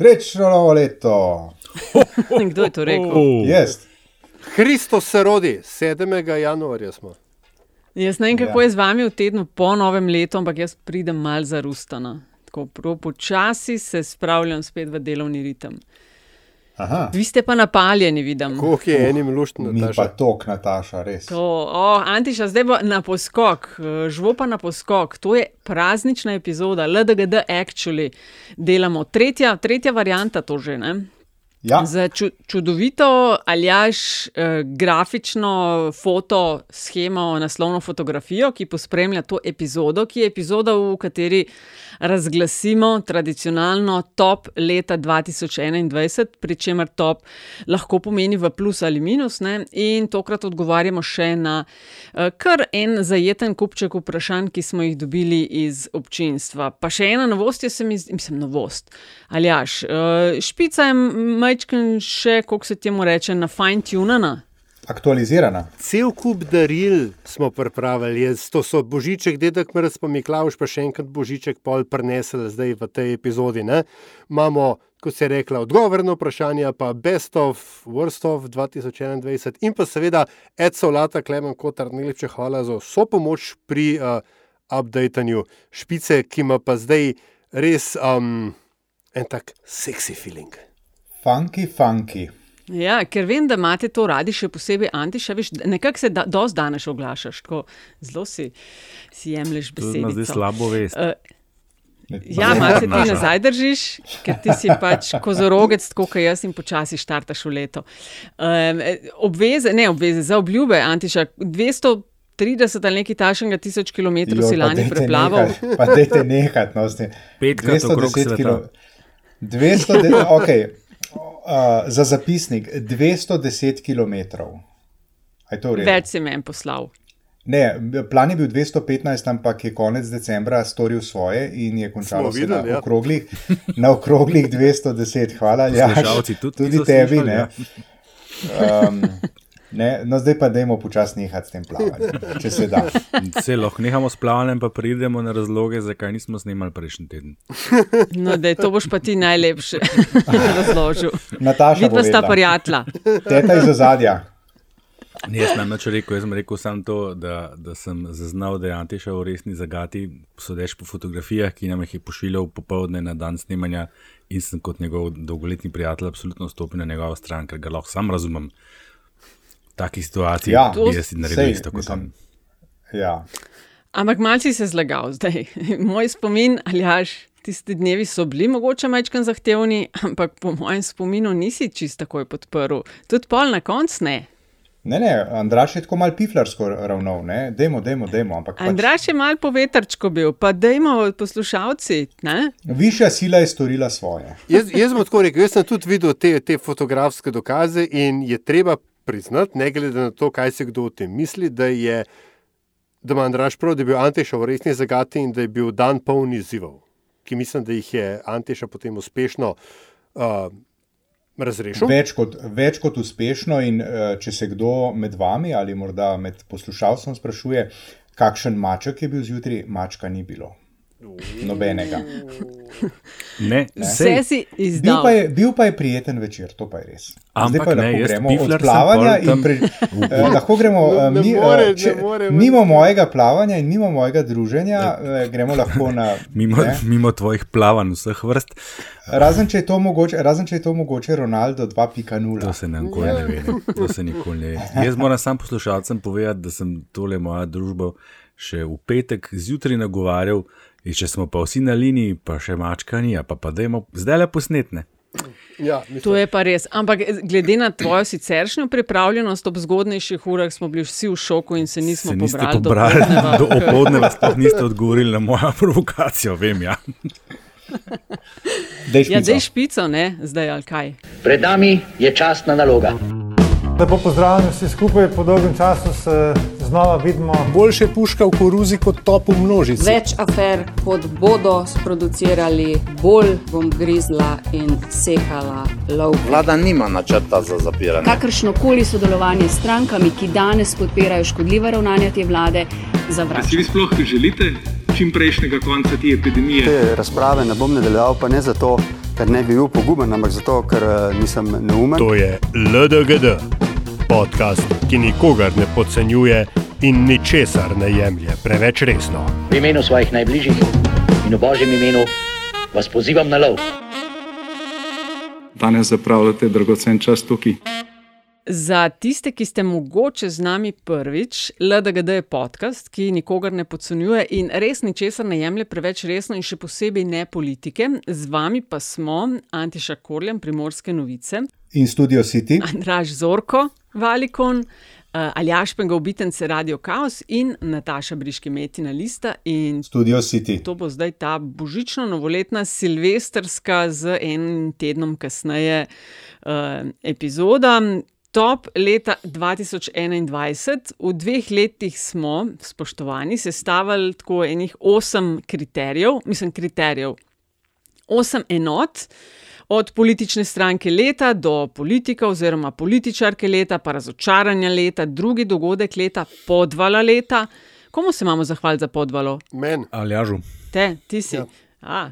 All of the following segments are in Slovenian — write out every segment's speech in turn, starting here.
Srečno novo leto! Kdo je to rekel? Jaz. Kristus se rodi, 7. januarja smo. Jaz ne vem, kako Ja. je z vami v tednu po novem letu, ampak jaz pridem mal za rustana. Tako počasi se spravljam spet v delovni ritem. Aha. Vi ste pa napaljeni, vidim. Koliko je enim luštno, Mi Nataša? pa tok, Nataša, res. To, o, Antiša, zdaj bo na poskok, eh, žvo pa na poskok. To je praznična epizoda, LDGD actually delamo. Tretja, tretja varianta to že, ne? Ja, Za ču, čudovito aljaš eh, grafično foto, schemo, naslovno fotografijo, ki pospremlja to epizodo, ki je epizoda, v kateri razglasimo tradicionalno top leta 2021, pri čemer top lahko pomeni v plus ali minus. Ne? In tokrat odgovarjamo še na eh, kar en zajeten kupček vprašanj, ki smo jih dobili iz občinstva. Pa še ena novost, je se mi zdi, mislim, novost. Aljaš, eh, špica je majčken še, kako se temu reče, na fine-tunana. aktualizirana. Cel kup daril smo pripravili, Jaz- to so Božiček, dedek Mrz, pa Miklaš, pa še enkrat Božiček pol prenesel zdaj v tej epizodi. Ne? Imamo, kot se je rekla, odgovor na vprašanja, pa Best of, Worst of 2021 in pa seveda Ed Solata, Klemen Kotar, najlepša hvala za vso pomoč pri uh, updatanju špice, ki ima pa zdaj res um, en tak seksi feeling. Funky, funky. Ja, ker vem, da imate to radi, še posebej Antiša, veš, nekako se da, dosti danes oglašaš, tako zelo si, si jemliš ima zdaj besede. slabo vest. Uh, Ne- Ja, malo se ti nazaj držiš, ker ti si pač kozorogec, tako kot jaz, in počasi štartaš v leto. Um, obveze, ne obveze, za obljube, Antiša, 230 ali nekaj tašnega tisoč kilometrov Jo, si lani preplaval. nehati, Pa dajte nekati, no, s tem. Petkrat okrog 210 sveta. kilo- 200, de- okay. Uh, za zapisnik 210 km. Več si meni poslal. Ne, plan je bil 215, ampak je konec decembra storil svoje in je končalo videli, na, ja. okroglih, na okroglih 210. Hvala, ja. Tudi tudi tebi. slišali, Ne. Um, ne, no, zdaj pa dajmo počasi nehati s tem plavanjem, če se da. Se lahko nehamo s plavanjem, pa pridemo na razloge, zakaj nismo snimali prejšnji teden. No, da to boš pa ti najlepše razložil. Nataša, Vidva sta povedala. prijatelja. teta iz ozadja. Jaz sem več rekel, jaz sem rekel samo to, da, da sem zaznal, da je Antiša v resni zagati, sodeč po fotografijah, ki nam jih je pošiljal popovdne na dan snemanja in sem kot njegov dolgoletni prijatelj absolutno stopil na njegovo stran, ker ga lahko sam razumem. V takih situacijah Ja, bi jaz naredil isto kot on. Ja. Ampak malce si se zlagal zdaj. Moj spomin, ali jaš, tisti dnevi so bili mogoče majčken zahtevni, ampak po mojem spominu nisi čist takoj podprl. Tudi pol na koncu ne. Ne, ne, Andraš je tako mal piflarsko ravnal, ne, dajmo, dajmo, dajmo. Ampak pač, Andraš je mal po vetrčku bil, pa dajmo poslušalci. Ne? višja sila je storila svoje. Jaz, jaz bom tako rekel, jaz sem tudi videl te, te fotografske dokaze in je treba priznati, ne glede na to, kaj se kdo o tem misli, da je. Da ima Andraš prav, da je bil Anteša v resni zagati in da je bil dan poln izzivov, ki mislim, da jih je Anteša potem uspešno uh, razrešil. Več kot, več kot uspešno, in uh, če se kdo med vami ali morda med poslušalcem sprašuje, kakšen maček je bil zjutraj, mačka ni bilo. Nobenega. Ne, Vse sej, si Bil izdal. pa, je, bil pa je prijeten večer, to pa je res. Ampak pa ne, lahko gremo od plavanja in pre, eh, lahko gremo Ne- eh, ne mi, more, eh, ne če, more, mimo mojega plavanja in mimo mojega druženja, eh, gremo lahko na. mimo, ne. mimo tvojih plavanj vseh vrst, Razen če, je to mogoče, razen če je to mogoče Ronaldo 2.0. to se nam nikoli ne ve. ne. To se nikoli ne ve. Jaz moram sam poslušalcem povedati, da sem tole moja družba še v petek zjutraj nagovarjal. In če smo pa vsi na liniji, pa še mačka ni, pa pa dajmo zdaj le posnetne. Ja, To je pa res. Ampak glede na tvojo siceršnjo pripravljenost ob zgodnejših urah, smo bili vsi v šoku in se nismo Se niste pobrali. do pobrali, do opoldneva sploh niste odgovorili na mojo provokacijo, vem ja. Dej Ja, špico. zdaj špico, ne, zdaj ali kaj. Pred nami je častna naloga. Lepo pozdravljeni vsi skupaj, po dolgem času se znova vidimo. Boljše puška v koruzi kot top v množici. Več afer, kot bodo sproducirali, bolj bom grizla in sekala lov. Vlada nima načrta za zapiranje. Kakršno koli sodelovanje s strankami, ki danes podpirajo škodljiva ravnanja te vlade, Si zavračam. vi sploh želite čim prejšnjega konca te epidemije? Te razprave ne bom nadaljeval, pa ne zato, ker ne bi bil poguben, ampak zato, ker uh, nisem neumen. To je LDGD, podcast, ki nikogar ne podcenjuje in ničesar ne jemlje preveč resno. V imenu svojih najbližjih in v božjem imenu vas pozivam na lov. Danes zapravljate dragocen čas tukaj. Za tiste, ki ste mogoče z nami prvič, LDGD je podcast, ki nikogar ne podcenjuje in res ničesar ne jemlje preveč resno, in še posebej ne politike. Z vami pa smo Antiša Korljan, Primorske novice. In Studio City. Andraž Zorko, Valikon, uh, Aljaš Pengovitence, Radio Chaos in Nataša Briški Metina Lista. In Studio City. To bo zdaj ta božično-novoletna, silvestrska, z enim tednom kasneje uh, epizoda. Top leta 2021, v dveh letih smo, spoštovani, sestavili tako enih osem kriterijev, mislim, kriterijev, osem enot, od politične stranke leta do politika oziroma političarke leta, pa razočaranja leta, drugi dogodek leta, podvala leta. Komu se imamo zahvaliti za podvalo? Men. Ali jažu. Te, ti si. Ja. A,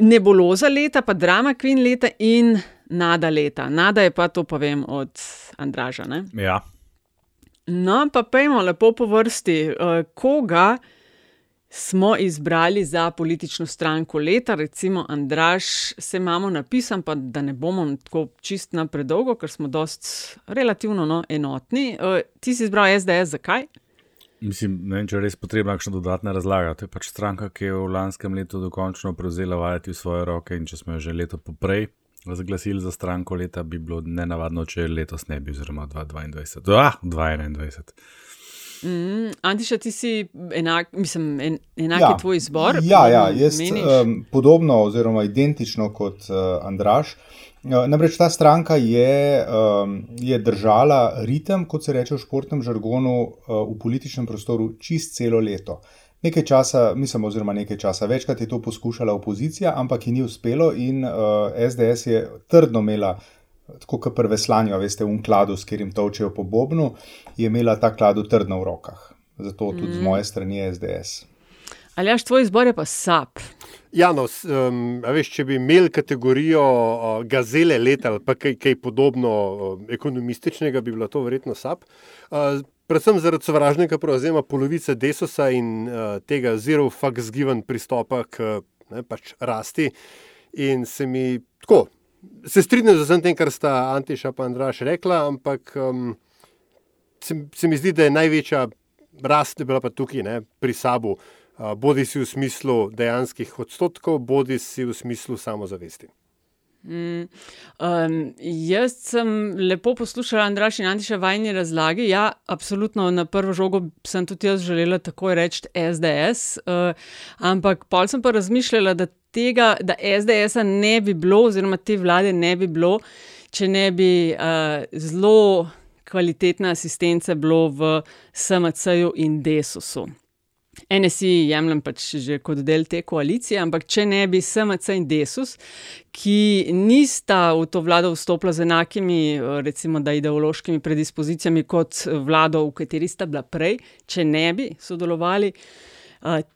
nebuloza leta, pa drama kvin leta in nada leta. Nada je pa to, pa vem, od Andraža. Ne? Ja. No, pa pojmo lepo po vrsti, koga smo izbrali za politično stranko leta, recimo Andraž, se imamo napisan, pa da ne bomo tako čist na predolgo, ker smo dost relativno no, enotni. Ti si izbral SDS, zakaj? Mislim, ne vem, če je res potrebna kakšna dodatna razlaga. To je pač stranka, ki je v lanskem letu dokončno prevzela vajeti v svoje roke in če smo jo že leto poprej razglasili za stranko leta, bi bilo nenavadno, če letos ne bi, oziroma 2022. Ah, 2021. Mm, Antiša, ti si enak, mislim, en, enak ja, je tvoj izbor. Ja, ja jaz um, podobno oziroma identično kot uh, Andraš. Namreč ta stranka je, um, je držala ritem, kot se reče v športnem žargonu, uh, v političnem prostoru čist celo leto. Nekaj časa, mislim, oziroma nekaj časa, večkrat je to poskušala opozicija, ampak ji ni uspelo in uh, SDS je trdno imela, tako kot prve slanje, veste, v kladu, s katerim točejo po Bobnu, je imela ta kladu trdno v rokah. Zato tudi mm. z moje strani SDS. Ali jaš tvoj izbor je pa SAP? Ja, no, um, veš, če bi imeli kategorijo uh, gazele leta ali kaj, kaj podobno uh, ekonomističnega, bi bilo to verjetno SAP. Uh, predvsem zaradi sovražnega prevzema polovice desosa in uh, tega zero fucks given pristopa k ne, pač rasti. In se mi tako, se strinjam z vsem tem, kar sta Antiša in Andraš rekla, ampak um, se, se mi zdi, da je največja rast bila pa tukaj, ne, pri sabu. Uh, bodi si v smislu dejanskih odstotkov, bodi si v smislu samozavesti. Mm, um, jaz sem lepo poslušala Andraš in Antiša vajni razlagi. Ja, absolutno na prvo žogo sem tudi jaz želela tako reči SDS, uh, ampak pol sem pa razmišljala, da tega, da SDS-a ne bi bilo, oziroma te vlade ne bi bilo, če ne bi uh, zelo kvalitetna asistence bilo v SMC-ju in DESUS-u. NSI jemljem pač že kot del te koalicije, ampak če ne bi SMC in Desus, ki nista v to vlado vstopila z enakimi, recimo, da ideološkimi predispozicijami kot vlado, v kateri sta bila prej, če ne bi sodelovali,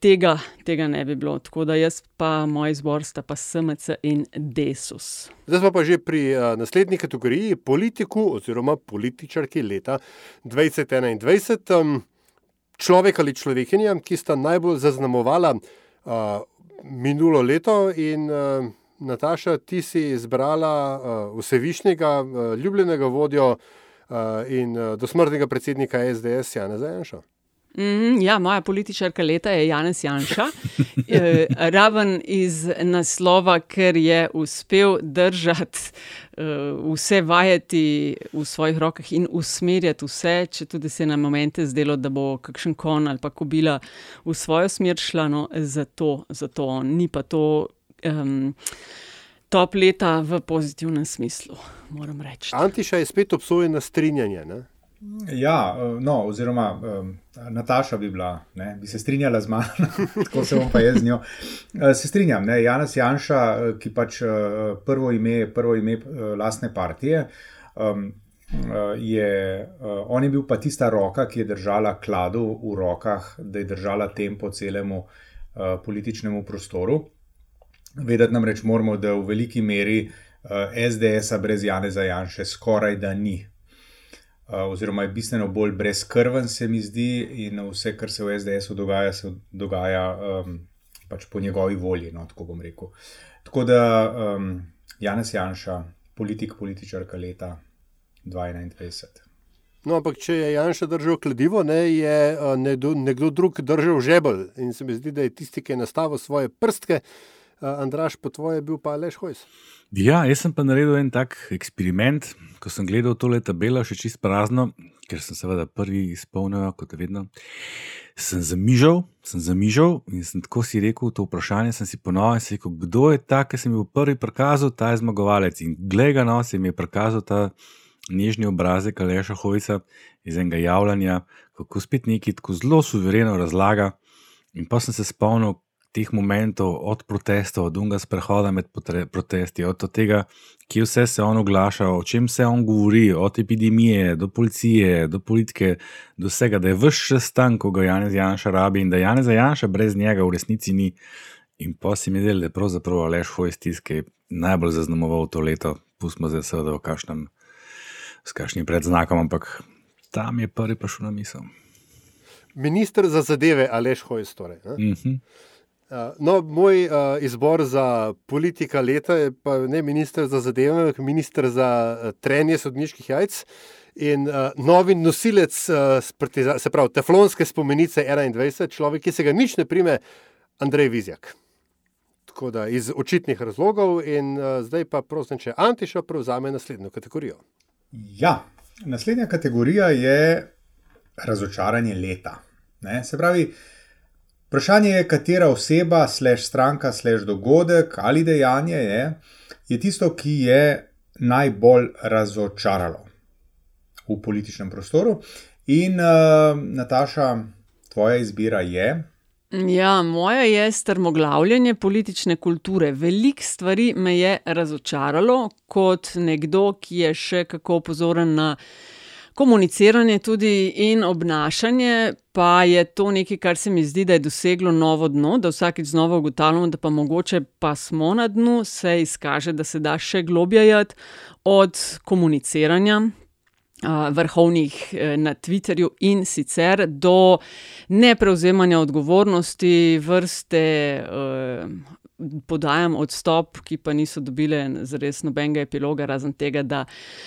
tega, tega ne bi bilo. Tako da jaz pa moj izbor sta pa SMC in Desus. Zdaj smo pa že pri naslednji kategoriji, politiku oziroma političarki leta 2021 človek ali človekinja, ki sta najbolj zaznamovala uh, minulo leto. In uh, Nataša, ti si izbrala uh, vsevišnjega, uh, ljubljenega vodjo uh, in uh, dosmrtnega predsednika SDS, Jana Zajanša. Mm, ja, moja političarka leta je Janes Janša. Eh, raven iz naslova, ker je uspel držati uh, vse vajeti v svojih rokah in usmerjati vse, če tudi se je na momente zdelo, da bo kakšen kon ali pa kobila v svojo smer šla, no, zato, zato. Ni pa to. Um, Top leta v pozitivnem smislu. Antiša je spet obsojen na strinjanje. Ne? Ja, no, oziroma Nataša bi bila, ne, bi se strinjala z mano, tako se bom pa jaz z njo. Se strinjam, ne, Janes Janša, ki pač prvo ime, prvo ime lastne partije, je, on je bil pa tista roka, ki je držala kladu v rokah, da je držala tempo celemu političnemu prostoru. Vedeti namreč moramo, da v veliki meri uh, SDS-a brez Janeza Janša skoraj da ni. Uh, oziroma, je bistveno bolj brezkrven, se mi zdi, in vse, kar se v SDS-u dogaja, se dogaja um, pač po njegovi volji. No, tako bom rekel. Tako da um, Janez Janša, politik, političarka leta 2021. No, ampak če je Janša držal kladivo, ne, je uh, nekdo, nekdo drug držal žebelj in se mi zdi, da je tisti, ki je nastavil svoje prstke. Uh, Andraš, po tvoje je bil pa Aleš Hojs. Ja, jaz sem pa naredil en tak eksperiment, ko sem gledal tole tabelo, še čist prazno, ker sem seveda prvi izpolnil, kot vedno. Sem zamižal, sem zamižal in sem tako si rekel to vprašanje, sem si ponovil in si rekel, kdo je ta, ki sem bil prvi prikazal, ta je zmagovalec. In glede ga no, se mi je prikazal ta nežni obrazek Aleša Hojca iz enega javljanja, kako spet neki tako zelo suvereno razlaga. In pa sem se spomnil teh momentov, od protestov, od unga sprehoda med protesti, od tega, kje vse se on oglaša, o čem se on govori, od epidemije do policije, do politike, do vsega, da je vse stan, ko ga Janez Janša rabi in da Janez Janša brez njega v resnici ni. In pa si mi zdel, da je pravzaprav Aleš Hojc tisti, ki je najbolj zaznamoval to leto, pustimo zdaj seveda v kakšnem s kakšnim predznakom, ampak tam je prvi prišel na misel. Ministr za zadeve Aleš Hojs. Torej, uh -huh. No, moj uh, izbor za politika leta je pa ne ministr za zadeve, ampak ministr za uh, trenje sodniških jajc. In uh, novi nosilec, uh, se pravi, teflonske spomenice 21, človek, ki se ga nič ne prime, Andrej Vizjak. Tako da iz očitnih razlogov, in uh, zdaj pa prosim, če Antiša prevzame naslednjo kategorijo. Ja, naslednja kategorija je razočaranje leta. Ne? Se pravi, vprašanje je, katera oseba, slash stranka, slash dogodek ali dejanje je, je tisto, ki je najbolj razočaralo v političnem prostoru. In uh, Nataša, tvoja izbira je. Ja, moja je strmoglavljanje politične kulture. Veliko stvari me je razočaralo, kot nekdo, ki je še kako pozoren na komuniciranje tudi in obnašanje, pa je to nekaj, kar se mi zdi, da je doseglo novo dno, da vsakeč znova ugotavljamo, da pa mogoče pa smo na dnu, se izkaže, da se da še globjati od komuniciranja, vrhovnih e, na Twitterju in sicer do neprevzemanja odgovornosti, vrste e, podajam odstop, ki pa niso dobile zares nobenega epiloga, razen tega, da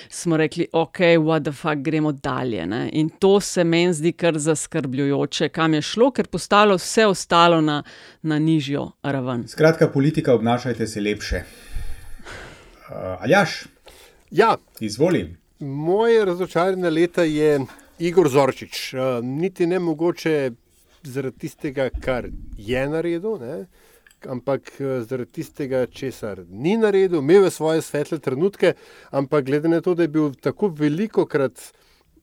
smo rekli, ok, what the fuck, gremo dalje. Ne? In to se meni zdi kar zaskrbljujoče, kam je šlo, ker postalo vse ostalo na, na nižjo raven. Skratka, politika, obnašajte se lepše. Uh, Aljaš? Ja. Izvolim. Moje razočaranje leta je Igor Zorčič. Uh, niti ne mogoče zaradi tistega, kar je naredil, ne? Ampak uh, zaradi tistega, česar ni naredil, imel je svoje svetle trenutke, ampak glede na to, da je bil tako veliko krat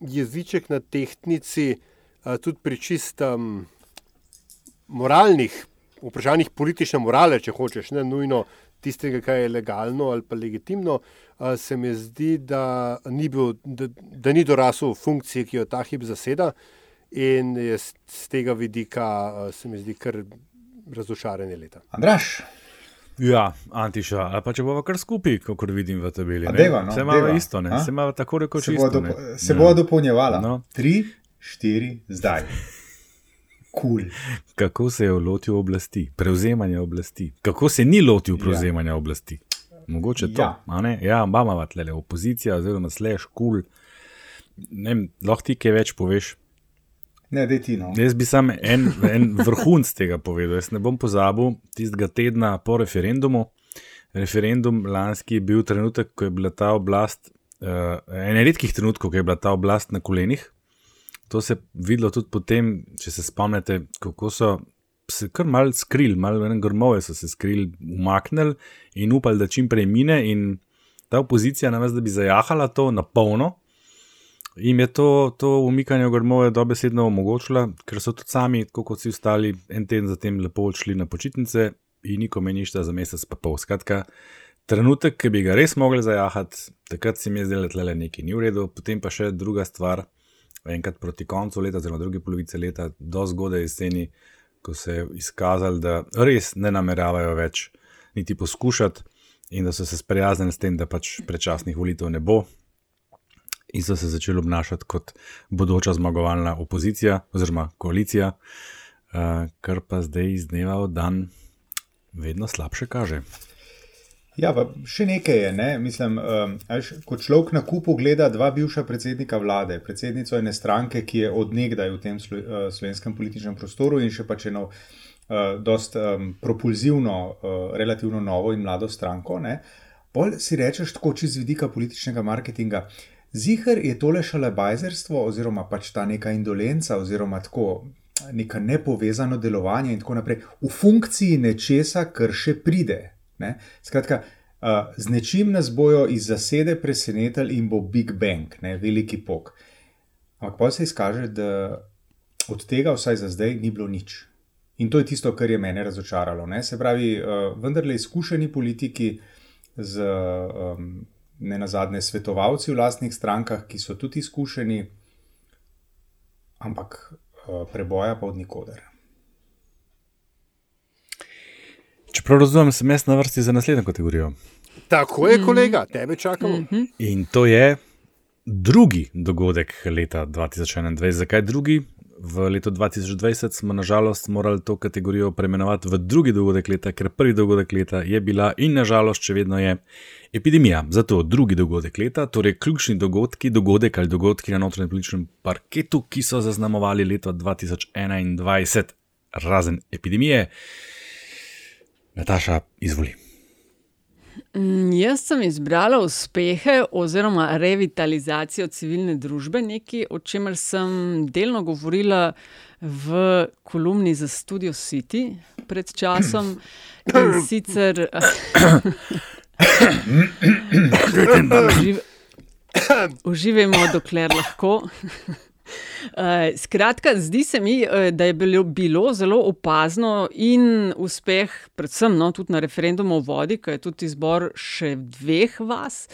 jeziček na tehtnici, tudi pri čistem moralnih vprašanjih politične morale, če hočeš, ne nujno tistega, kar je legalno ali pa legitimno, se mi zdi, da ni, bil, da, da ni dorasel funkciji, ki jo ta hip zaseda. In z tega vidika se mi zdi kar razočaranje leta. Andraš. Ja, Antiša, ali pa če bomo kar skupaj, kot vidim v tabeli. Deva, no, se ima isto, ne? se ima tako rekoč se isto. Bo dopo, se bo dopolnjevala. No. Tri, štiri, zdaj. Cool. Kako se je lotil oblasti, prevzemanja oblasti? Kako se ni lotil prevzemanja ja. oblasti? Mogoče to. Ja, ja imamo tle opozicija, oziroma slash cool. Ne, lahko ti kaj več poveš. Ne, ti, no. Jaz bi sam en, en vrhunc tega povedal. Jaz ne bom pozabil tistega tedna po referendumu. Referendum lanski je bil trenutek, ko je bila ta oblast, uh, en redkih trenutkov, ko je bila ta oblast na kolenih. To se je videlo tudi potem, če se spomnite, kako so se kar mal skrili, malo en grmove so se skrili, umaknili in upali, da čim prej mine. In ta opozicija, namesto da bi zajahala to na polno, jim je to, to umikanje grmove dobesedno omogočila, ker so tudi sami, kot vsi ostali, en teden zatem lepo odšli na počitnice in nikome ništa za mesec pa pol. Skratka, trenutek, ki bi ga res mogli zajahati, takrat se mi je zdelo, da je nekaj ni v redu, potem pa še druga stvar enkrat proti koncu leta, oziroma druge polovice leta, do zgodaj jeseni, ko se je izkazalo, da res ne nameravajo več niti poskušati, in da so se sprijaznili s tem, da pač predčasnih volitev ne bo. In so se začeli obnašati kot bodoča zmagovalna opozicija oziroma koalicija, uh, kar pa zdaj iz dneva v dan vedno slabše kaže. Ja, še nekaj je. Ne? Mislim, um, až, ko človek na kupu gleda dva bivša predsednika vlade, predsednico ene stranke, ki je odnegdaj v tem slo, uh, slovenskem političnem prostoru in še pač eno uh, dost um, propulzivno, uh, relativno novo in mlado stranko, bolj si rečeš tako čez vidika političnega marketinga. Zihar je tole šalabajzerstvo oziroma pač ta neka indolenca oziroma tako. Neka nepovezano delovanje, in tako naprej, v funkciji nečesa, kar še pride, Ne? Skratka, z nečim nas bojo iz zasede presenetili in bo Big Bang, ne? veliki pok. Ampak pa se izkaže, da od tega vsaj za zdaj ni bilo nič. In to je tisto, kar je mene razočaralo. Ne? Se pravi, vendarle izkušeni politiki z um, ne nazadnje svetovalci v lastnih strankah, ki so tudi izkušeni, ampak uh, preboja pa od nikoder. Čeprav razumem, sem jaz na vrsti za naslednjo kategorijo. Tako je, kolega, tebe čakamo. Mm -hmm. In to je drugi dogodek leta 2021. Zakaj drugi? V letu 2020 smo nažalost morali to kategorijo preimenovati v drugi dogodek leta, ker prvi dogodek leta je bila in nažalost še vedno je epidemija. Zato drugi dogodek leta, torej ključni dogodki, dogodek ali dogodki na notranjem političnem parketu, ki so zaznamovali leto 2021, razen epidemije. Nataša, izvoli. Mm, jaz sem izbrala uspehe oziroma revitalizacijo civilne družbe, nekaj, o čemer sem delno govorila v kolumni za Studio City pred časom. In sicer. Uživajmo, dokler lahko. Uh, skratka, zdi se mi, uh, da je bilo, bilo zelo opazno in uspeh, predvsem no, tudi na referendumu o vodi, ki je tudi izbor še dveh vas.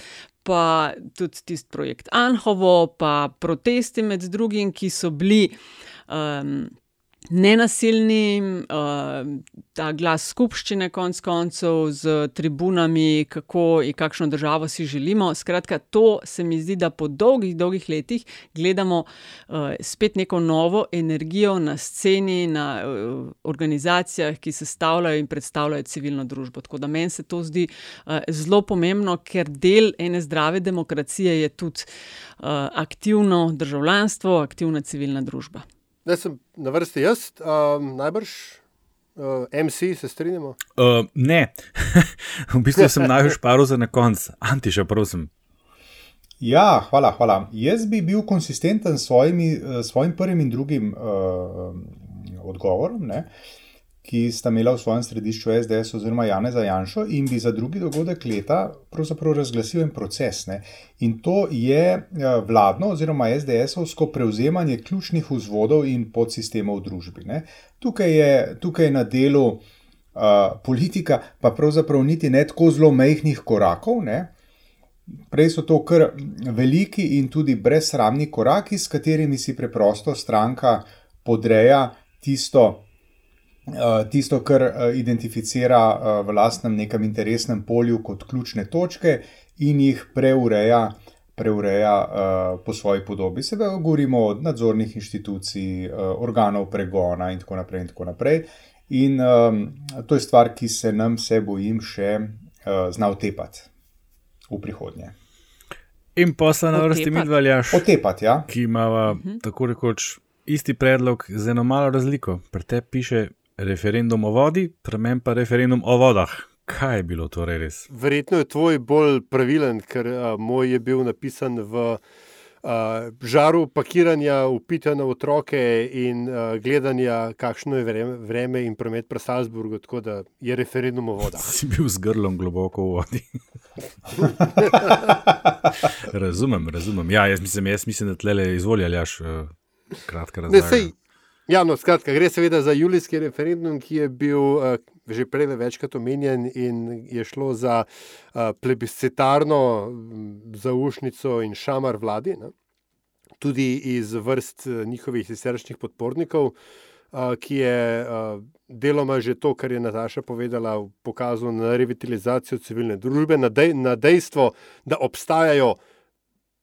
Pa tudi tisti projekt Anhovo, pa protesti med drugim, ki so bili um, nenasilni, uh, ta glas skupščine, konc koncev, z tribunami, kako in kakšno državo si želimo. Skratka, to se mi zdi, da po dolgih, dolgih letih gledamo uh, spet neko novo energijo na sceni, na uh, organizacijah, ki se stavljajo in predstavljajo civilno družbo. Tako da meni se to zdi uh, zelo pomembno, ker del ene zdrave demokracije je tudi uh, aktivno državljanstvo, aktivna civilna družba. Da sem na vrsti jaz, um, najbrž. Uh, MC, se strinjamo? Uh, ne, v bistvu sem največ paril za na koncu, Antiša, prosim. Ja, hvala, hvala. Jaz bi bil konsistenten s svojim prvim in drugim uh, odgovorom. Uh, ki sta imela v svojem središču SDS oziroma Jane za Janšo in bi za drugi dogodek leta pravzaprav razglasil en proces. Ne. In to je eh, vladno oziroma SDS-ovsko prevzemanje ključnih vzvodov in podsistemov v družbi. Ne. Tukaj je, tukaj je na delu uh, politika, pa pravzaprav niti ne tako zelo mehkih korakov. Ne. Prej so to kar veliki in tudi brezsramni koraki, s katerimi si preprosto stranka podreja tisto, tisto, kar eh, identificira eh, v lastnem nekem interesnem polju kot ključne točke in jih preureja, preureja po svoji podobi. Se pravi, govorimo o nadzornih inštitucij, organov pregona in tako naprej. In, tako naprej. in um, to je stvar, ki se nam, se bojim, še uh, zna otepati v prihodnje. In se na vrsti mi dvaljaš. Otepati, ja. Ki ima uh mhm. -huh. tako rekoč isti predlog z eno malo razliko. Pri tebi piše referendum o vodi, premen pa referendum o vodah. Kaj je bilo torej res? Verjetno je tvoj bolj pravilen, ker a, moj je bil napisan v a, žaru pakiranja, upita na otroke in a, gledanja, kakšno je vreme, vreme in promet pri Salzburgu, tako da je referendum o vodah. Si bil z grlom globoko v vodi. razumem, razumem. Ja, jaz mislim, jaz mislim da tle izvoljaš, uh, kratka razlika. Ja, no, skratka, gre seveda za julijski referendum, ki je bil uh, že prej večkrat omenjen in je šlo za uh, plebiscitarno zaušnico in šamar vladi, ne? tudi iz vrst uh, njihovih siceršnjih podpornikov. ki je deloma že to, kar je Nataša povedala, pokazal na revitalizacijo civilne družbe, na, dej, na dejstvo, da obstajajo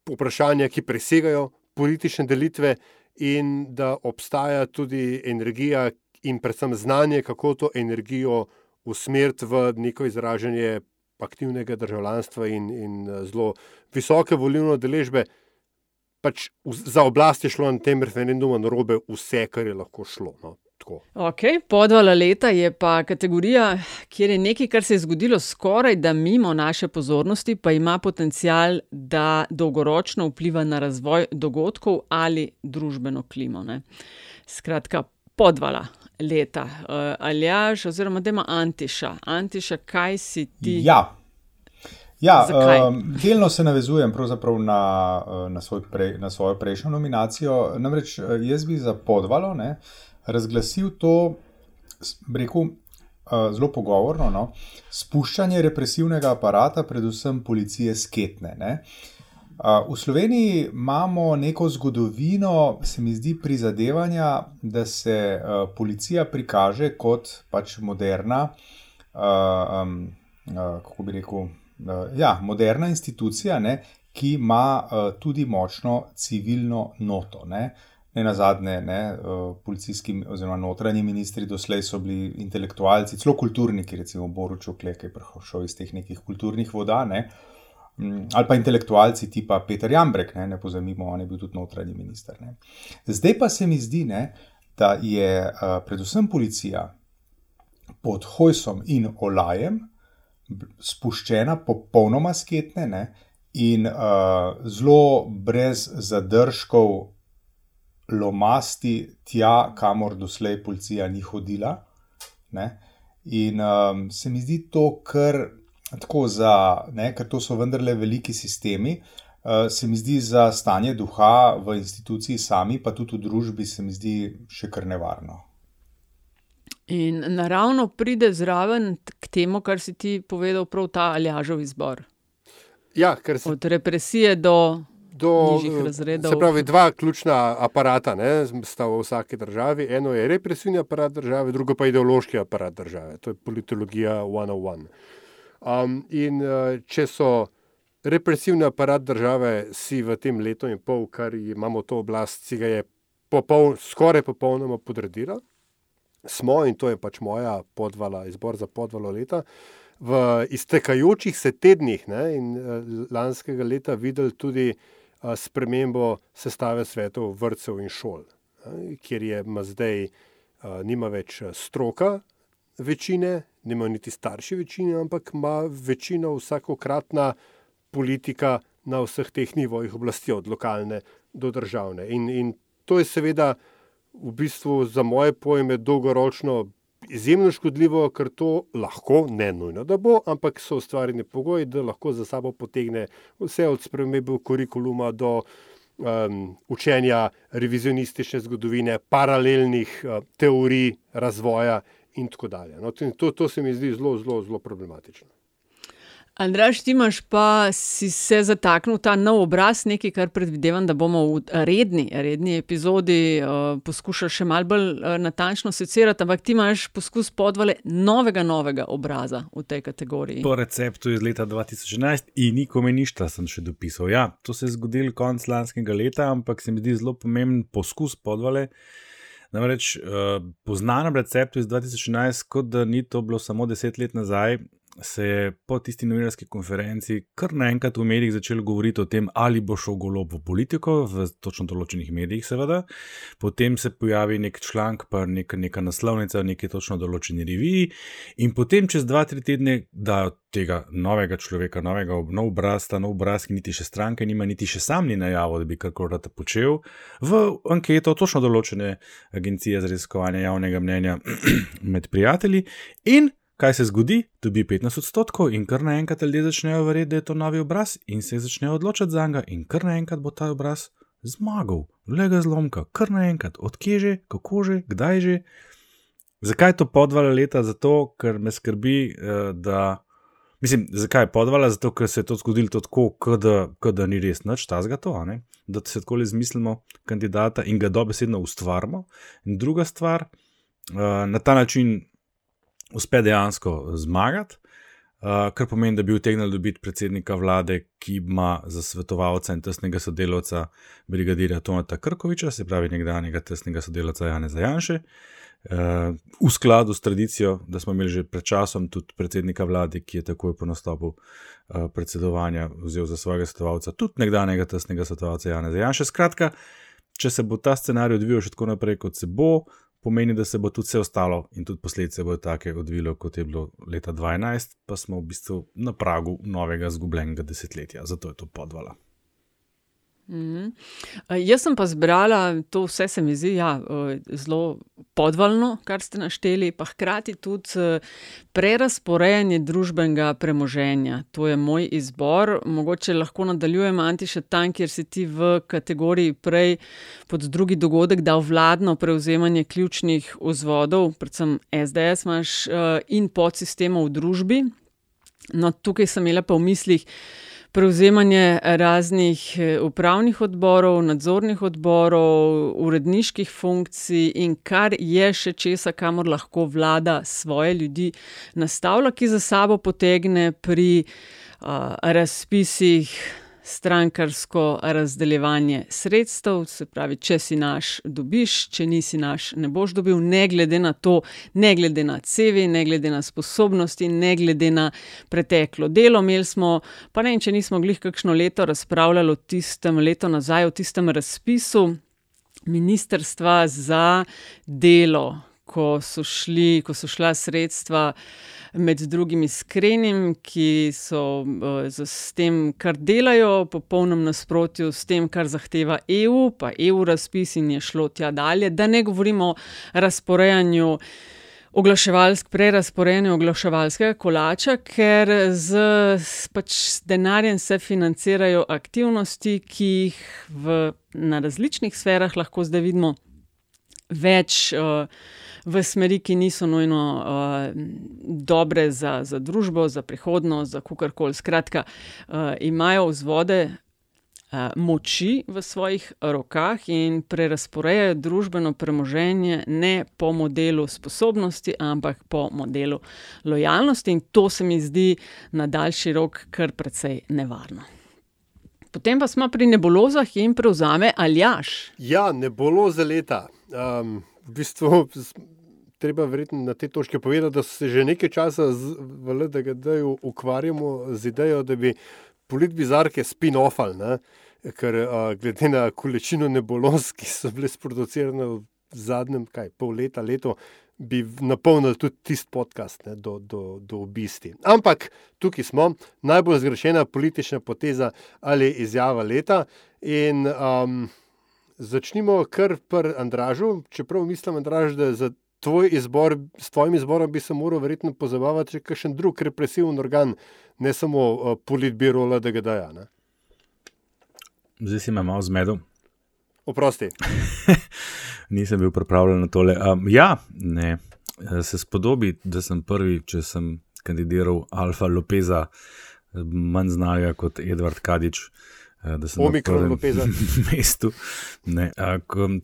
vprašanja, ki presegajo politične delitve in da obstaja tudi energija in predvsem znanje, kako to energijo usmeriti v neko izražanje aktivnega državljanstva in, in zelo visoke volilne deležbe. Pač za oblast je šlo na tem referendumu na robe vse, kar je lahko šlo. No. Okay, podvala leta je pa kategorija, kjer je nekaj, kar se je zgodilo skoraj da mimo naše pozornosti, pa ima potencial, da dolgoročno vpliva na razvoj dogodkov ali družbeno klimo. Ne. Skratka, podvala leta. Uh, Aljaš, oziroma da ima Antiša. Antiša, kaj si ti? Ja. Ja, um, delno se navezujem na, eh, na, svoj prej, na svojo prejšnjo nominacijo. Namreč eh, jaz bi za podvalo ne, uh, razglasil to, rekel, zelo pogovorno, no, spuščanje represivnega aparata, predvsem policije, sketne. Ne. V Sloveniji imamo neko zgodovino, se mi zdi, prizadevanja, da se policija prikaže kot pač moderna, kako bi rekel, ja, moderna institucija, ne, ki ima tudi močno civilno noto. Ne. Ne na zadnje, ne, eh, policijski oziroma notranji ministri doslej so bili intelektualci, celo kulturniki, recimo Boruč Oklek, ki je prišel iz teh nekih kulturnih voda, ne, mm, ali pa intelektualci tipa Peter Jambrek, ne, ne pozemimo, on je bil tudi notranji minister. Ne. Zdaj pa se mi zdi, ne, da je uh, predvsem policija pod Hojsom in Olajem spuščena popolnoma sketne ne, in uh, zelo brez zadržkov lomasti tja, kamor doslej policija ni hodila. Ne? In um, se mi zdi to, kar tako za, ne, ker to so vendarle veliki sistemi. Uh, se mi zdi za stanje duha v instituciji sami, pa tudi v družbi, se mi zdi še kar nevarno. In naravno pride zraven k temu, kar si ti povedal, prav ta aljažov izbor. Ja, se... Od represije do do razredov. Se pravi, dva ključna aparata ne, sta v vsaki državi. Eno je represivni aparat države, drugo pa ideološki aparat države. To je politologija 101. Um, in uh, če so represivni aparat države si v tem letu in pol, kar imamo to oblast, si ga je popol, skoraj popolnoma podredila, smo, in to je pač moja podvala, izbor za podvalo leta. V iztekajočih se tednih ne, in uh, lanskega leta videli tudi uh, spremembo sestave svetov vrtcev in šol, kjer je zdaj nima več stroka večine, nima niti starši večine, ampak ima večino vsakokratna politika na vseh teh nivojih oblasti, od lokalne do državne. In, in to je seveda v bistvu za moje pojme dolgoročno izjemno škodljivo, ker to lahko, ne nujno, da bo, ampak so ustvarjeni pogoji, da lahko za sabo potegne vse od spremembe kurikuluma do um, učenja revizionistične zgodovine, paralelnih uh, teorij razvoja in tako dalje. No, to, to se mi zdi zelo, zelo, zelo problematično. Andraš, ti imaš pa si se zataknil ta nov obraz, nekaj, kar predvidevam, da bomo v redni, redni epizodi uh, poskušali še malo bolj uh, natančno secirati, ampak ti imaš poskus podvale novega, novega obraza v tej kategoriji. Po receptu iz leta 2011 in nikome ništa sem še dopisal. Ja, to se je zgodilo konec lanskega leta, ampak se mi zdi zelo pomemben poskus podvale. Namreč uh, po znanem receptu iz 2011, kot da ni to bilo samo deset let nazaj, se je po tisti novinarski konferenci kar naenkrat v medijih začelo govoriti o tem, ali bo šel golob v politiko, v točno določenih medijih, seveda. Potem se pojavi nek članek, pa nek, neka naslovnica v neki točno določeni reviji, in potem čez dva, tri tedne dajo tega novega človeka, novega nov obraz, ta nov obraz, ki niti še stranke nima, niti še sam ni najavil, da bi karkoli rad počel, v anketo točno določene agencije za raziskovanje javnega mnenja med prijatelji. In kaj se zgodi, dobi 15 odstotkov in kar naenkrat ljudje začnejo verjeti, da je to novi obraz in se začnejo odločati za njega, in kar naenkrat bo ta obraz zmagal, le ga zlomka, kar naenkrat, odkje že, kako že, kdaj že. Zakaj to podvala leta? Zato, ker me skrbi, eh, da Mislim, zakaj je podvala? Zato, ker se je to zgodilo tako, da, da ni res nič tazga to, da se tako izmislimo kandidata in ga dobesedno ustvarimo. In druga stvar, uh, na ta način uspe dejansko zmagati, uh, kar pomeni, da bi utegnili dobiti predsednika vlade, ki ima za svetovalca in tesnega sodelavca brigadirja Tonata Krkoviča, se pravi nekdanjega tesnega sodelavca Jana Zajanše. Uh, v skladu s tradicijo, da smo imeli že pred časom tudi predsednika vlade, ki je takoj po nastopu uh, predsedovanja vzel za svojega svetovalca tudi nekdanjega tesnega svetovalca Jana Zajanša. Skratka, če se bo ta scenarij odvijal še tako naprej, kot se bo, pomeni, da se bo tudi vse ostalo in tudi posledice bodo take odvilo, kot je bilo leta 2012, pa smo v bistvu na pragu novega zgubljenega desetletja, zato je to podvala. Mm. Jaz sem pa zbrala to, vse se mi zdi ja, zelo podvalno, kar ste našteli, pa hkrati tudi prerasporejanje družbenega premoženja. To je moj izbor. Mogoče lahko nadaljujem, Anti, še tam, kjer si ti v kategoriji prej pod drugi dogodek dal vladno prevzemanje ključnih vzvodov, predvsem SDS, imaš in podsistemov v družbi. No, tukaj sem imela pa v mislih prevzemanje raznih eh, upravnih odborov, nadzornih odborov, uredniških funkcij in kar je še česa, kamor lahko vlada svoje ljudi nastavlja, ki za sabo potegne pri uh, razpisih strankarsko razdeljevanje sredstev, se pravi, če si naš, dobiš, če nisi naš, ne boš dobil, ne glede na to, ne glede na CV, ne glede na sposobnosti, ne glede na preteklo delo. Imeli smo, pa ne vem, če nismo glih kakšno leto razpravljali o tistem leto nazaj, o tistem razpisu ministrstva za delo, ko so, šli, ko so šla sredstva med drugim iskrenim, ki so uh, s tem, kar delajo, v popolnem nasprotju s tem, kar zahteva EU, pa EU razpis in je šlo tja dalje. Da ne govorimo o razporejanju. Oglaševalsk, prerasporejanje oglaševalskega kolača, ker z pač, denarjem se financirajo aktivnosti, ki jih v, na različnih sferah lahko zdaj vidimo več. Uh, v smeri, ki niso nujno uh, dobre za, za družbo, za prihodnost, za kakorkoli. Skratka, uh, imajo vzvode uh, moči v svojih rokah in prerasporejajo družbeno premoženje ne po modelu sposobnosti, ampak po modelu lojalnosti, in to se mi zdi na daljši rok kar precej nevarno. Potem pa smo pri nebulozah in prevzame Aljaš. Ja, nebuloza leta. Um, v bistvu treba verjetno na te točke povedati, da se že nekaj časa v LDGD-ju ukvarjamo z idejo, da bi politbizarke spin-offali, ker a, glede na količino nebuloz, ki so bile sproducirane v zadnjem kaj, pol leta, leto, bi napolnili tudi tisti podcast ne, do, do, do obisti. Ampak tukaj smo, najbolj zgrešena politična poteza ali izjava leta. In, um, Začnimo kar pri Andražu, čeprav mislim, Andraž, da za tvoj izbor, s tvojim izborom bi se moral verjetno pozabavati še kakšen drug represiven organ, ne samo uh, politbiro LDGD-ja. Zdaj si me malo zmedel. Oprosti. Nisem bil pripravljen na tole. Um, ja, ne. Se spodobi, da sem prvi, če sem kandidiral Alfa Lopeza, manj znanega kot Edward Kadič. Uh, Eh, da sem na prvem mestu. Ne,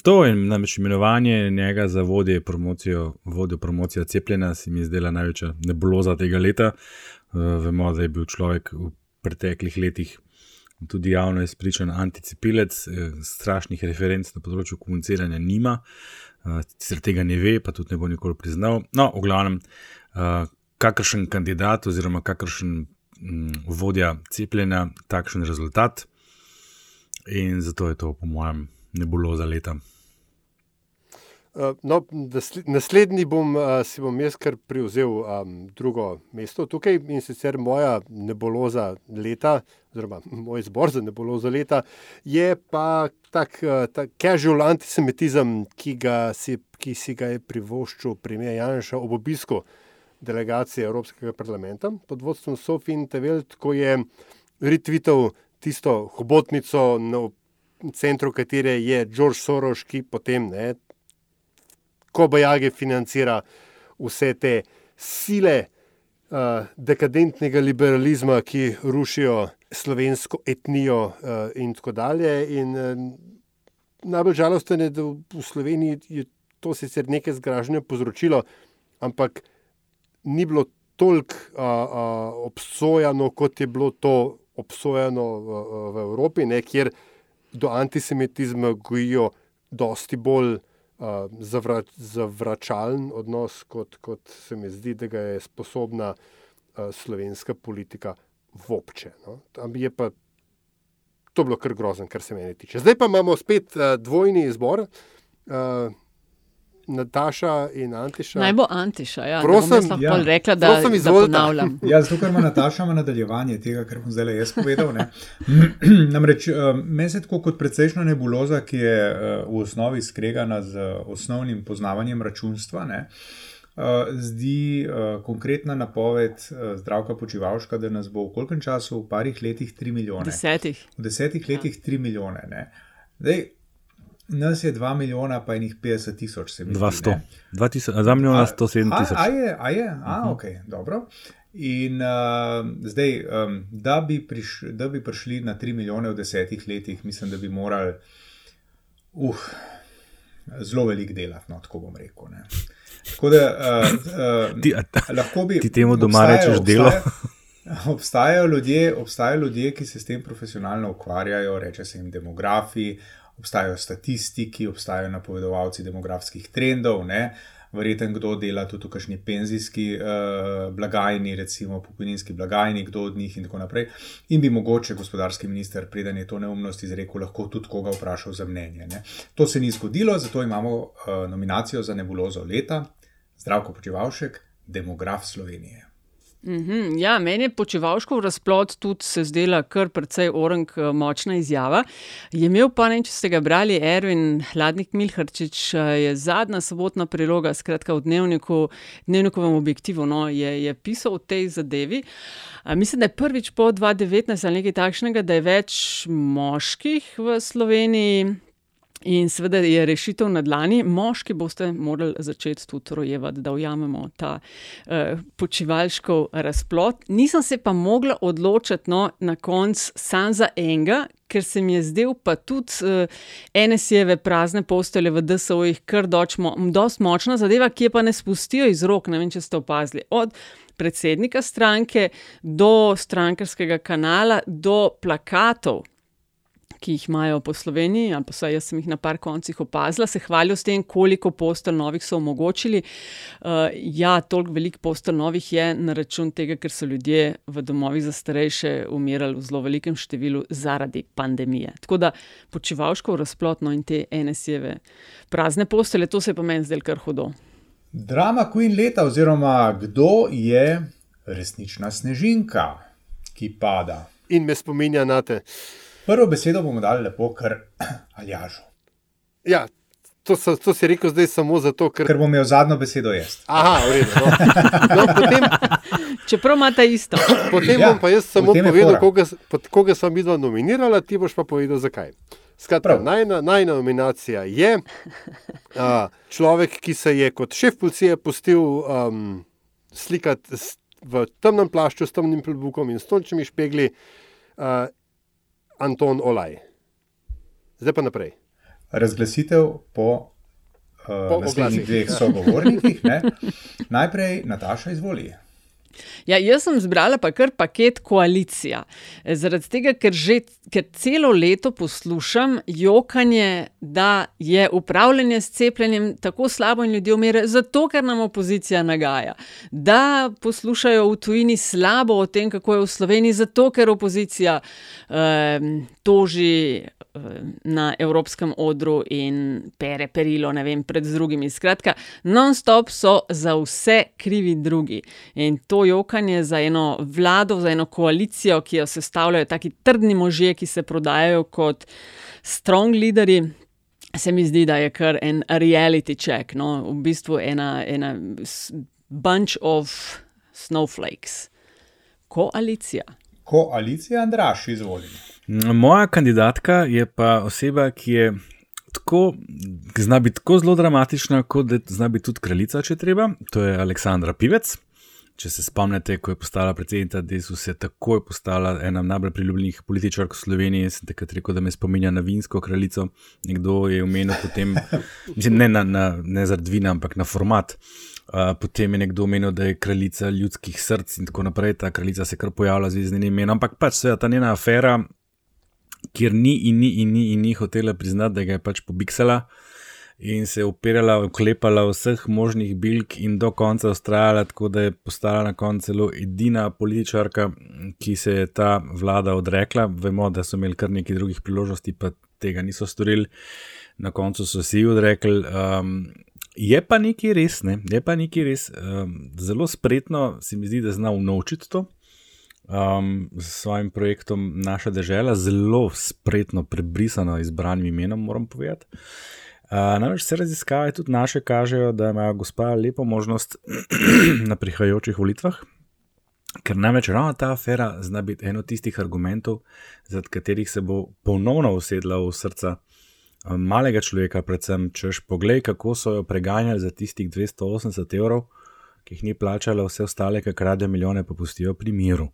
to je namreč imenovanje njega za vodje promocijo, vodjo promocijo cepljenja, se mi je zdela največja nebuloza tega leta. Eh, vemo, da je bil človek v preteklih letih tudi javno izpričan anticepilec, eh, strašnih referenc na področju komuniciranja nima, sicer tega ne ve, pa tudi ne bo nikoli priznal. No, v glavnem, kakršen kandidat oziroma kakršen mm, vodja cepljenja, takšen rezultat. In zato je to, po mojem, ne bilo za leta. Uh, no, naslednji bom, uh, si bom jaz kar prevzel um, drugo mesto tukaj in sicer moja neboloza leta, oziroma moj zbor za neboloza leta, je pa tak, uh, tak casual antisemitizem, ki, si, ki si ga je privoščil premijer Janša ob obisku delegacije Evropskega parlamenta pod vodstvom Sofie Tevelt, ko je retvital tisto hobotnico, v centru katere je George Soros, ki potem, ne, ko bojage financira vse te sile, uh, dekadentnega liberalizma, ki rušijo slovensko etnijo uh, in tako dalje. In, uh, najbolj žalostno je, da v Sloveniji je to sicer nekaj zgražanja povzročilo, ampak ni bilo toliko uh, uh, obsojeno, kot je bilo to obsojeno v, v Evropi, ne, kjer do antisemitizma gojijo dosti bolj uh, zavra, zavračalen odnos, kot, kot se mi zdi, da ga je sposobna uh, slovenska politika vopče. No. Tam je pa to bilo kar grozno, kar se meni tiče. Zdaj pa imamo spet uh, dvojni izbor. Uh, Nataša in Antiša. Naj bo Antiša, ja. Prosim, da ja. rekla, da, prosim, da ponavljam. Ja, zato, ker ima Nataša ima nadaljevanje tega, kar bom zdaj jaz povedal. Namreč, meni se tako kot precejšna nebuloza, ki je v osnovi skregana z osnovnim poznavanjem računstva, ne, zdi konkretna napoved zdravka počivalška, da nas bo v kolkem času, v parih letih, 3 milijone. Desetih. V desetih letih 3 milijone. Ne. Zdaj, Nas je 2 milijona, pa jih 50 tisoč, se mi zdi. 2 milijona 107 tisoč. A, a je, a je, a, uh -huh. ok, dobro. In uh, zdaj, um, da, bi priš, da bi prišli na 3 milijone v desetih letih, mislim, da bi morali uh, zelo velik delati, no, tako bom rekel. Ne. Tako da uh, uh, ti, lahko bi. Ti temu doma rečeš delo. Obstajajo, obstajajo, ljudje, obstajajo ljudje, ki se s tem profesionalno ukvarjajo, reče se jim demografi, obstajajo statistiki, obstajajo napovedovalci demografskih trendov. Ne? Verjeten, kdo dela tudi v kakšni penzijski uh, blagajni, recimo pokojninski blagajni, kdo od njih in tako naprej. In bi mogoče gospodarski minister, preden je to neumnost izrekel, lahko tudi koga vprašal za mnenje. Ne? To se ni zgodilo, zato imamo uh, nominacijo za nebulozo leta, zdravko počivalšek, demograf Slovenije. -hmm, ja, meni je počevalško razplot tudi se zdela kar precej orang eh, močna izjava. Je imel pa ne, če ste ga brali, Erwin Hladnik Milharčič, eh, je zadnja sobotna priloga, skratka v dnevniku, dnevnikovem objektivu, no, je, je pisal o tej zadevi. Mislim, da je prvič po 2019 ali nekaj takšnega, da je več moških v Sloveniji. In seveda je rešitev na dlani, moški boste morali začeti tudi rojevati, da ujamemo ta uh, počivalškov razplot. Nisem se pa mogla odločiti no, na koncu sam za enega, ker se mi je zdel pa tudi ene sjeve prazne postele v DSO-jih kar dočmo, dost močna zadeva, ki je pa ne spustijo iz rok, ne vem, če ste opazili. Od predsednika stranke do strankarskega kanala, do plakatov ki jih imajo po Sloveniji, ali pa vsaj jaz sem jih na par koncih opazila, se hvalijo s tem, koliko postelj novih so omogočili. Uh, ja, toliko velik postelj novih je na račun tega, ker so ljudje v domovih za starejše umirali v zelo velikem številu zaradi pandemije. Tako da počivalško razplotno in te NSE-ve prazne postele, to se je pa meni zdelo kar hudo. Drama Queen leta, oziroma kdo je resnična snežinka, ki pada. In me spominja na te. Prvo besedo bomo dali lepo, kar aljažu. Ja, to, so, to si rekel zdaj samo zato, ker. Ker bom imel zadnjo besedo jaz. Aha, v redu. No. No, potem, Čeprav imate isto. Potem ja, bom pa jaz samo povedal, koga, koga sem videl nominirala, ti boš pa povedal, zakaj. Skratka, najna, najna nominacija je uh, človek, ki se je kot šef policije pustil um, slikati v temnem plašču, s temnim klobukom in stolčnimi špegli. Uh, Anton Olaj. Zdaj pa naprej. Razglasitev po, uh, po naslednjih dveh sogovornikih. Najprej Nataša izvoli. Ja, jaz sem zbrala pa kar paket koalicija. Zaradi tega, ker že ker celo leto poslušam jokanje, da je upravljanje s cepljenjem tako slabo in ljudje umirajo, zato ker nam opozicija nagaja. Da poslušajo v tujini slabo o tem, kako je v Sloveniji, zato ker opozicija eh, toži na evropskem odru in pere perilo, ne vem, pred drugimi. Skratka, non-stop so za vse krivi drugi. In to jokanje za eno vlado, za eno koalicijo, ki jo sestavljajo taki trdni možje, ki se prodajajo kot strong leaderi. Se mi zdi, da je kar en reality check, no? v bistvu ena, ena bunch of snowflakes. Koalicija. Koalicija, Andraš, izvolite. Moja kandidatka je pa oseba, ki je tako, ki zna biti tako zelo dramatična, kot da zna biti tudi kraljica, če treba. To je Aleksandra Pivec. Če se spomnite, ko je postala predsednica DSUS, je takoj postala ena najbolj priljubljenih političark v Sloveniji. Sem takrat rekel, da me spominja na vinsko kraljico. Nekdo je omenil potem, mislim, ne, na, na, ne zaradi vina, ampak na format. Uh, potem je nekdo omenil, da je kraljica ljudskih src in tako naprej. Ta kraljica se kar pojavlja z iznenim imenom, ampak pač se ta njena afera, kjer ni in ni in ni in ni hotela priznati, da ga je pač pobiksala in se je upirala, uklepala vseh možnih bilk in do konca ustrajala, tako da je postala na koncu celo edina političarka, ki se je ta vlada odrekla. Vemo, da so imeli kar nekaj drugih priložnosti, pa tega niso storili. Na koncu so si odrekli. Um, je pa nekaj res, ne? je pa nekaj res. Um, zelo spretno se mi zdi, da zna unovčiti to. Um, s svojim projektom Naša država, zelo spretno, prebrisano izbranim imenom, moram povedati. Namreč vse raziskave, tudi naše, kažejo, da ima gospa lepo možnost na prihajajočih volitvah, ker namreč ravno ta afera zna biti eno tistih argumentov, zaradi katerih se bo ponovno usedla v srca malega človeka, predvsem češ pogled, kako so jo preganjali za tistih 280 evrov. Ki jih ni plačala, vse ostale, ki krade milijone, pa pustijo pri miru.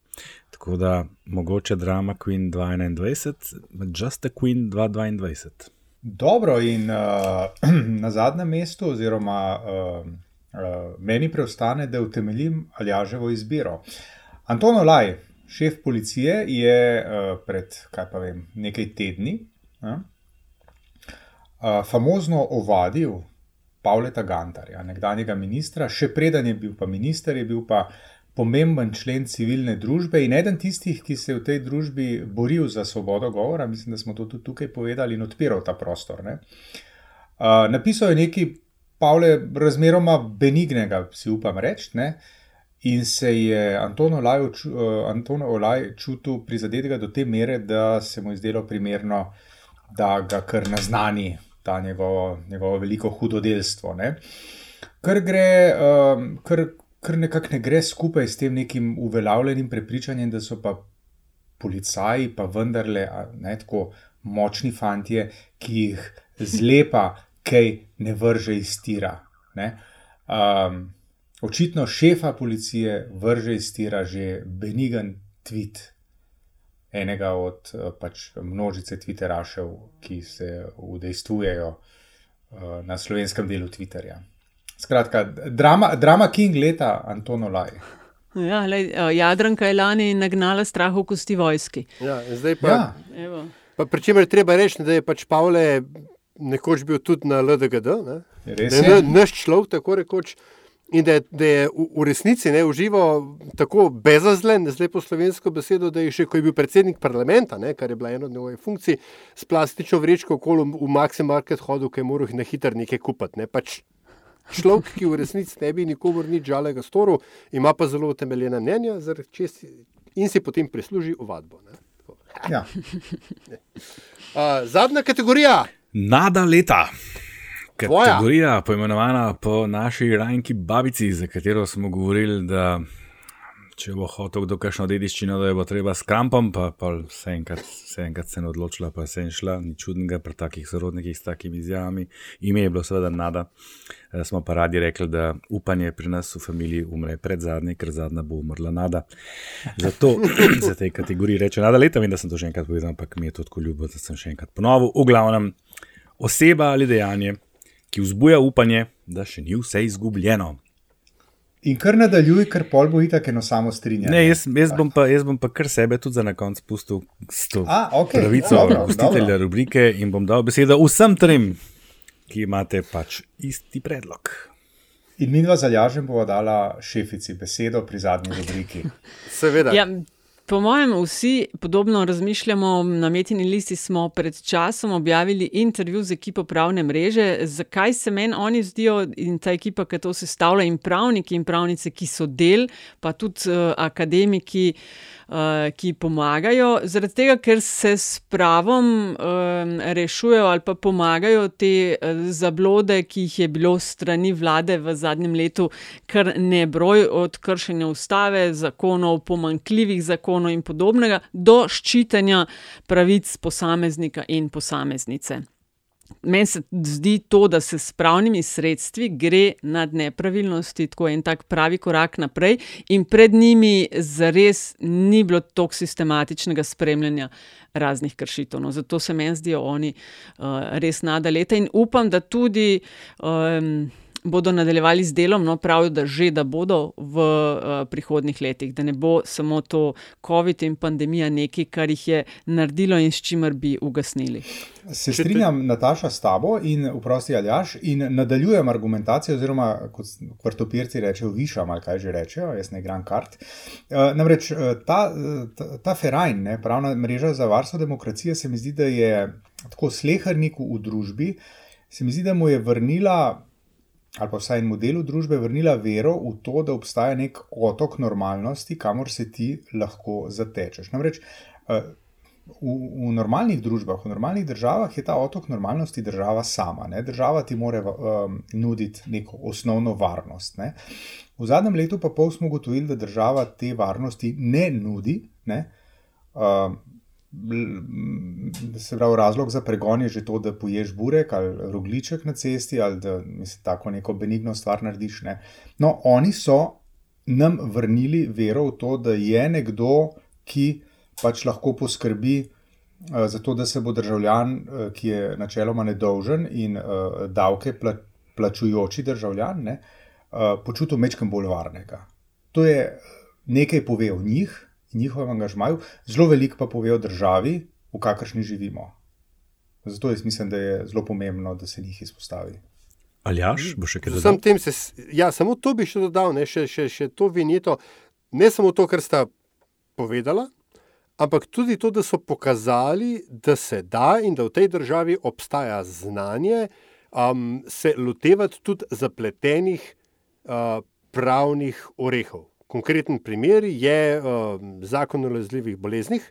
Tako da mogoče drama Queen 2021, Just a Queen 2022. Dobro, in uh, na zadnjem mestu, oziroma uh, uh, meni preostane, da utemeljim Aljaževo izbiro. Anton Olaj, šef policije, je uh, pred vem, nekaj tedni uh, uh, famozno ovadil Pavleta Gantarja, nekdanjega ministra, še preden je bil pa minister, je bil pa pomemben člen civilne družbe in eden tistih, ki se je v tej družbi boril za svobodo govora, mislim, da smo to tudi tukaj povedali in odpiral ta prostor. Ne. Uh, napisal je nekaj, Pavle, razmeroma benignega, si upam reči, in se je Anton Olaj, uh, Anton Olaj čutil prizadetega do te mere, da se mu je zdelo primerno, da ga kar naznani ta njegovo, njegovo veliko hudodelstvo. Ne. Kar gre, um, kar kar nekako ne gre skupaj s tem nekim uveljavljenim prepričanjem, da so pa policaji, pa vendarle ne, tako močni fanti, ki jih zlepa, kaj ne vrže iz tira. Um, očitno šefa policije vrže iz tira že benigen tweet. Enega od pač, množice Twitterašev, ki se udejstvujejo uh, na slovenskem delu Twitterja. Skratka, drama, drama King leta Antono Laj. Ja, lej, Jadranka je lani nagnala strah v kosti vojski. Ja, zdaj pa. Ja. pa Pričemer treba reči, da je pač Pavle nekoč bil tudi na LDGD, ne? ne, naš človek, tako rekoč. In da je, da je v, resnici ne, užival tako bezazlen, z lepo slovensko besedo, da je še ko je bil predsednik parlamenta, ne, kar je bila ena od njegovih funkcij, s plastično vrečko okoli v Maxi Market hodil, ki je moral na hiter nekaj kupiti. Ne. Pač človek, ki v resnici ne bi nikomor nič žalega storil, ima pa zelo utemeljena mnenja in si potem prisluži ovadbo. Ja. uh, zadnja kategorija. Nada leta. Kategorija, poimenovana po naši rajnki babici, za katero smo govorili, da če bo hotel kdo kakšno dediščino, da je bo treba s krampom, pa, pa vse enkrat se je odločila, pa se je šla, ni čudnega pri takih sorodnikih s takimi izjavami. Ime je bilo seveda nada. E, smo pa radi rekli, da upanje pri nas v familiji umre pred zadnji, ker zadnja bo umrla nada. Zato za tej kategoriji reče nada leta, vem, da sem to že enkrat povedal, ampak mi je to tako ljubo, da sem še enkrat ponovil. V glavnem, oseba ali dejanje, ki vzbuja upanje, da še ni vse izgubljeno. In kar nadaljuj, ker pol bo itak eno samo strinjanje. Ne, jaz, jaz, bom pa, jaz bom pa kar sebe tudi za na konec spustil s to A, okay, pravico gostitelja rubrike in bom dal besedo vsem trem, ki imate pač isti predlog. In mi dva zalažem bova dala šefici besedo pri zadnji rubriki. Seveda. Ja, Po mojem, vsi podobno razmišljamo. Na Metini listi smo pred časom objavili intervju z ekipo pravne mreže. Zakaj se meni oni zdijo in ta ekipa, ki to sestavlja, in pravniki in pravnice, ki so del, pa tudi uh, akademiki. Uh, ki pomagajo, zaradi tega, ker se s pravom um, rešujejo ali pa pomagajo te uh, zablode, ki jih je bilo strani vlade v zadnjem letu, kar ne broj od kršenja ustave, zakonov, pomankljivih zakonov in podobnega, do ščitenja pravic posameznika in posameznice. meni se zdi to, da se s pravnimi sredstvi gre nad nepravilnosti, tako en tak pravi korak naprej, in pred njimi zares ni bilo toliko sistematičnega spremljanja raznih kršitev. No, zato se meni zdijo oni uh, res nada leta in upam, da tudi. Um, bodo nadaljevali z delom, no pravijo, da že da bodo v uh, prihodnih letih, da ne bo samo to COVID in pandemija nekaj, kar jih je naredilo in s čimer bi ugasnili. Se strinjam, Nataša, s tabo in vprosti Aljaš in nadaljujem argumentacijo, oziroma kot vrtopirci rečejo, višam ali kaj že rečejo, jaz ne igram kart. Uh, namreč ta, ta, ta Ferajn, ne, pravna mreža za varstvo demokracije, se mi zdi, da je tako slehrniku v družbi, se mi zdi, da mu je vrnila ali pa vsaj enemu delu družbe vrnila vero v to, da obstaja nek otok normalnosti, kamor se ti lahko zatečeš. Namreč v, v normalnih družbah, v normalnih državah je ta otok normalnosti država sama. Ne? Država ti mora um, nuditi neko osnovno varnost. Ne? V zadnjem letu pa pol smo ugotovili, da država te varnosti ne nudi. Ne? Um, se pravi, razlog za pregon je že to, da poješ burek ali rogliček na cesti, ali da mislim, tako neko benigno stvar narediš. Ne. No, oni so nam vrnili vero v to, da je nekdo, ki pač lahko poskrbi uh, za to, da se bo državljan, uh, ki je načeloma nedolžen in uh, davke pla plačujoči državljan, ne, uh, počutil mečem bolj varnega. To je nekaj pove o njih njihovem angažmaju, zelo veliko pa pove o državi, v kakršni živimo. Zato jaz mislim, da je zelo pomembno, da se njih izpostavi. Ali jaš, bo še kaj dodal? Sam se, ja, samo to bi še dodal, ne, še, še, še to vinjeto. Ne samo to, kar sta povedala, ampak tudi to, da so pokazali, da se da in da v tej državi obstaja znanje, um, se lotevati tudi zapletenih uh, pravnih orehov. Konkreten primer je uh, zakon o lezljivih boleznih,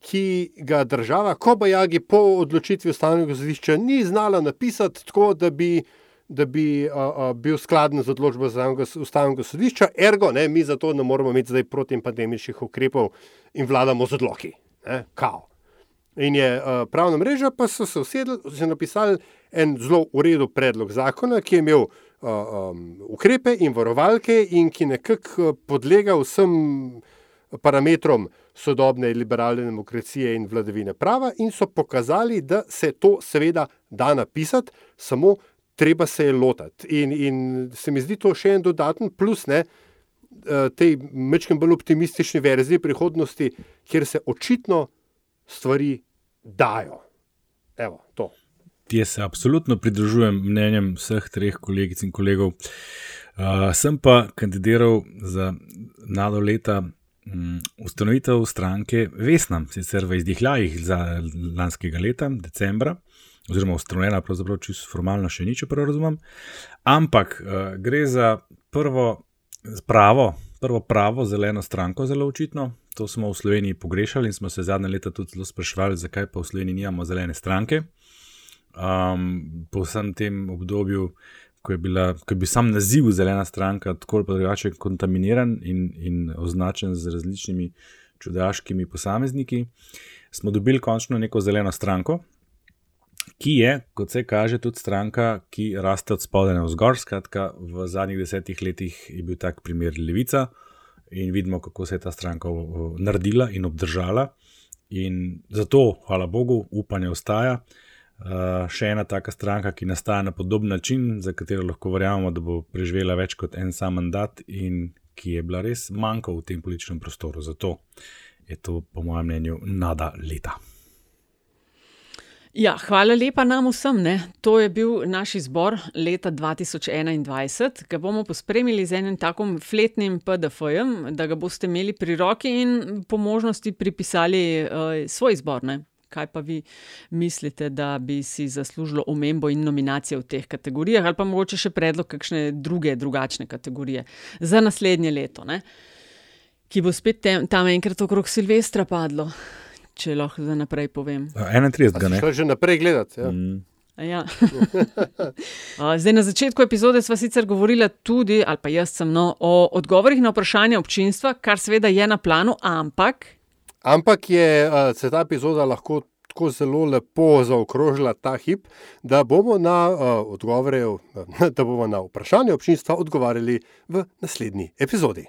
ki ga država, ko bojagi po odločitvi ustavnega sodišča, ni znala napisati tako, da bi, da bi uh, uh, bil skladen z odločbo ustavnega sodišča, ergo, ne, mi zato ne moramo imeti zdaj protipandemičnih ukrepov in vladamo z odloki. Ne, in je uh, pravna mreža, pa so se usedli in napisali en zelo uredu predlog zakona, ki je imel um, ukrepe in varovalke, in ki nekako podlega vsem parametrom sodobne liberalne demokracije in vladavine prava, in so pokazali, da se to seveda da napisati, samo treba se je lotiti. In, in se mi zdi to še en dodaten plus ne, tej mečkem bolj optimistični verziji prihodnosti, kjer se očitno stvari dajo. Evo, to. Jaz se absolutno pridružujem mnenjem vseh treh kolegic in kolegov. Uh, sem pa kandidiral za nado leta um, ustanovitev stranke Vesna, sicer v izdihljajih za lanskega leta, decembra, oziroma ustanovljena, pravzaprav čisto formalno še nič, prav razumem. Ampak uh, gre za prvo pravo, prvo pravo zeleno stranko, zelo očitno. To smo v Sloveniji pogrešali in smo se zadnje leta tudi zelo sprašvali, zakaj pa v Sloveniji nimamo zelene stranke um, po vsem tem obdobju, ko je, bila, ko je bil sam naziv zelena stranka tako ali drugače kontaminiran in, in označen z različnimi čudaškimi posamezniki, smo dobili končno neko zeleno stranko. Ki je, kot se kaže, tudi stranka, ki raste od spodaj na vzgor. Skratka, v zadnjih desetih letih je bil tak primer Levica in vidimo, kako se je ta stranka naredila in obdržala. In zato, hvala Bogu, upanje ostaja. Uh, še ena taka stranka, ki nastaja na podoben način, za katero lahko verjamemo, da bo preživela več kot en sam mandat in ki je bila res manjka v tem političnem prostoru. Zato je to, po mojem mnenju, nada leta. Ja, hvala lepa nam vsem. Ne. To je bil naš izbor leta 2021, ki bomo pospremili z enim takim fletnim PDF-jem, da ga boste imeli pri roki in po možnosti pripisali uh, svoj izbor. Ne kaj pa vi mislite, da bi si zaslužilo omembo in nominacijo v teh kategorijah, ali pa mogoče še predlog kakšne druge, drugačne kategorije za naslednje leto, ne? ki bo spet tem, tam enkrat okrog Silvestra padlo, če lahko za naprej povem. 31. Ne, že naprej gledati. Ja. Mm. Ja. Zdaj, na začetku epizode smo sicer govorili tudi, ali pa jaz sem, no, o odgovorih na vprašanje občinstva, kar seveda je na planu, ampak Ampak je, se ta epizoda lahko tako zelo lepo zaokrožila ta hip, da bomo na, odgovore, da bomo na vprašanje občinstva odgovarjali v naslednji epizodi.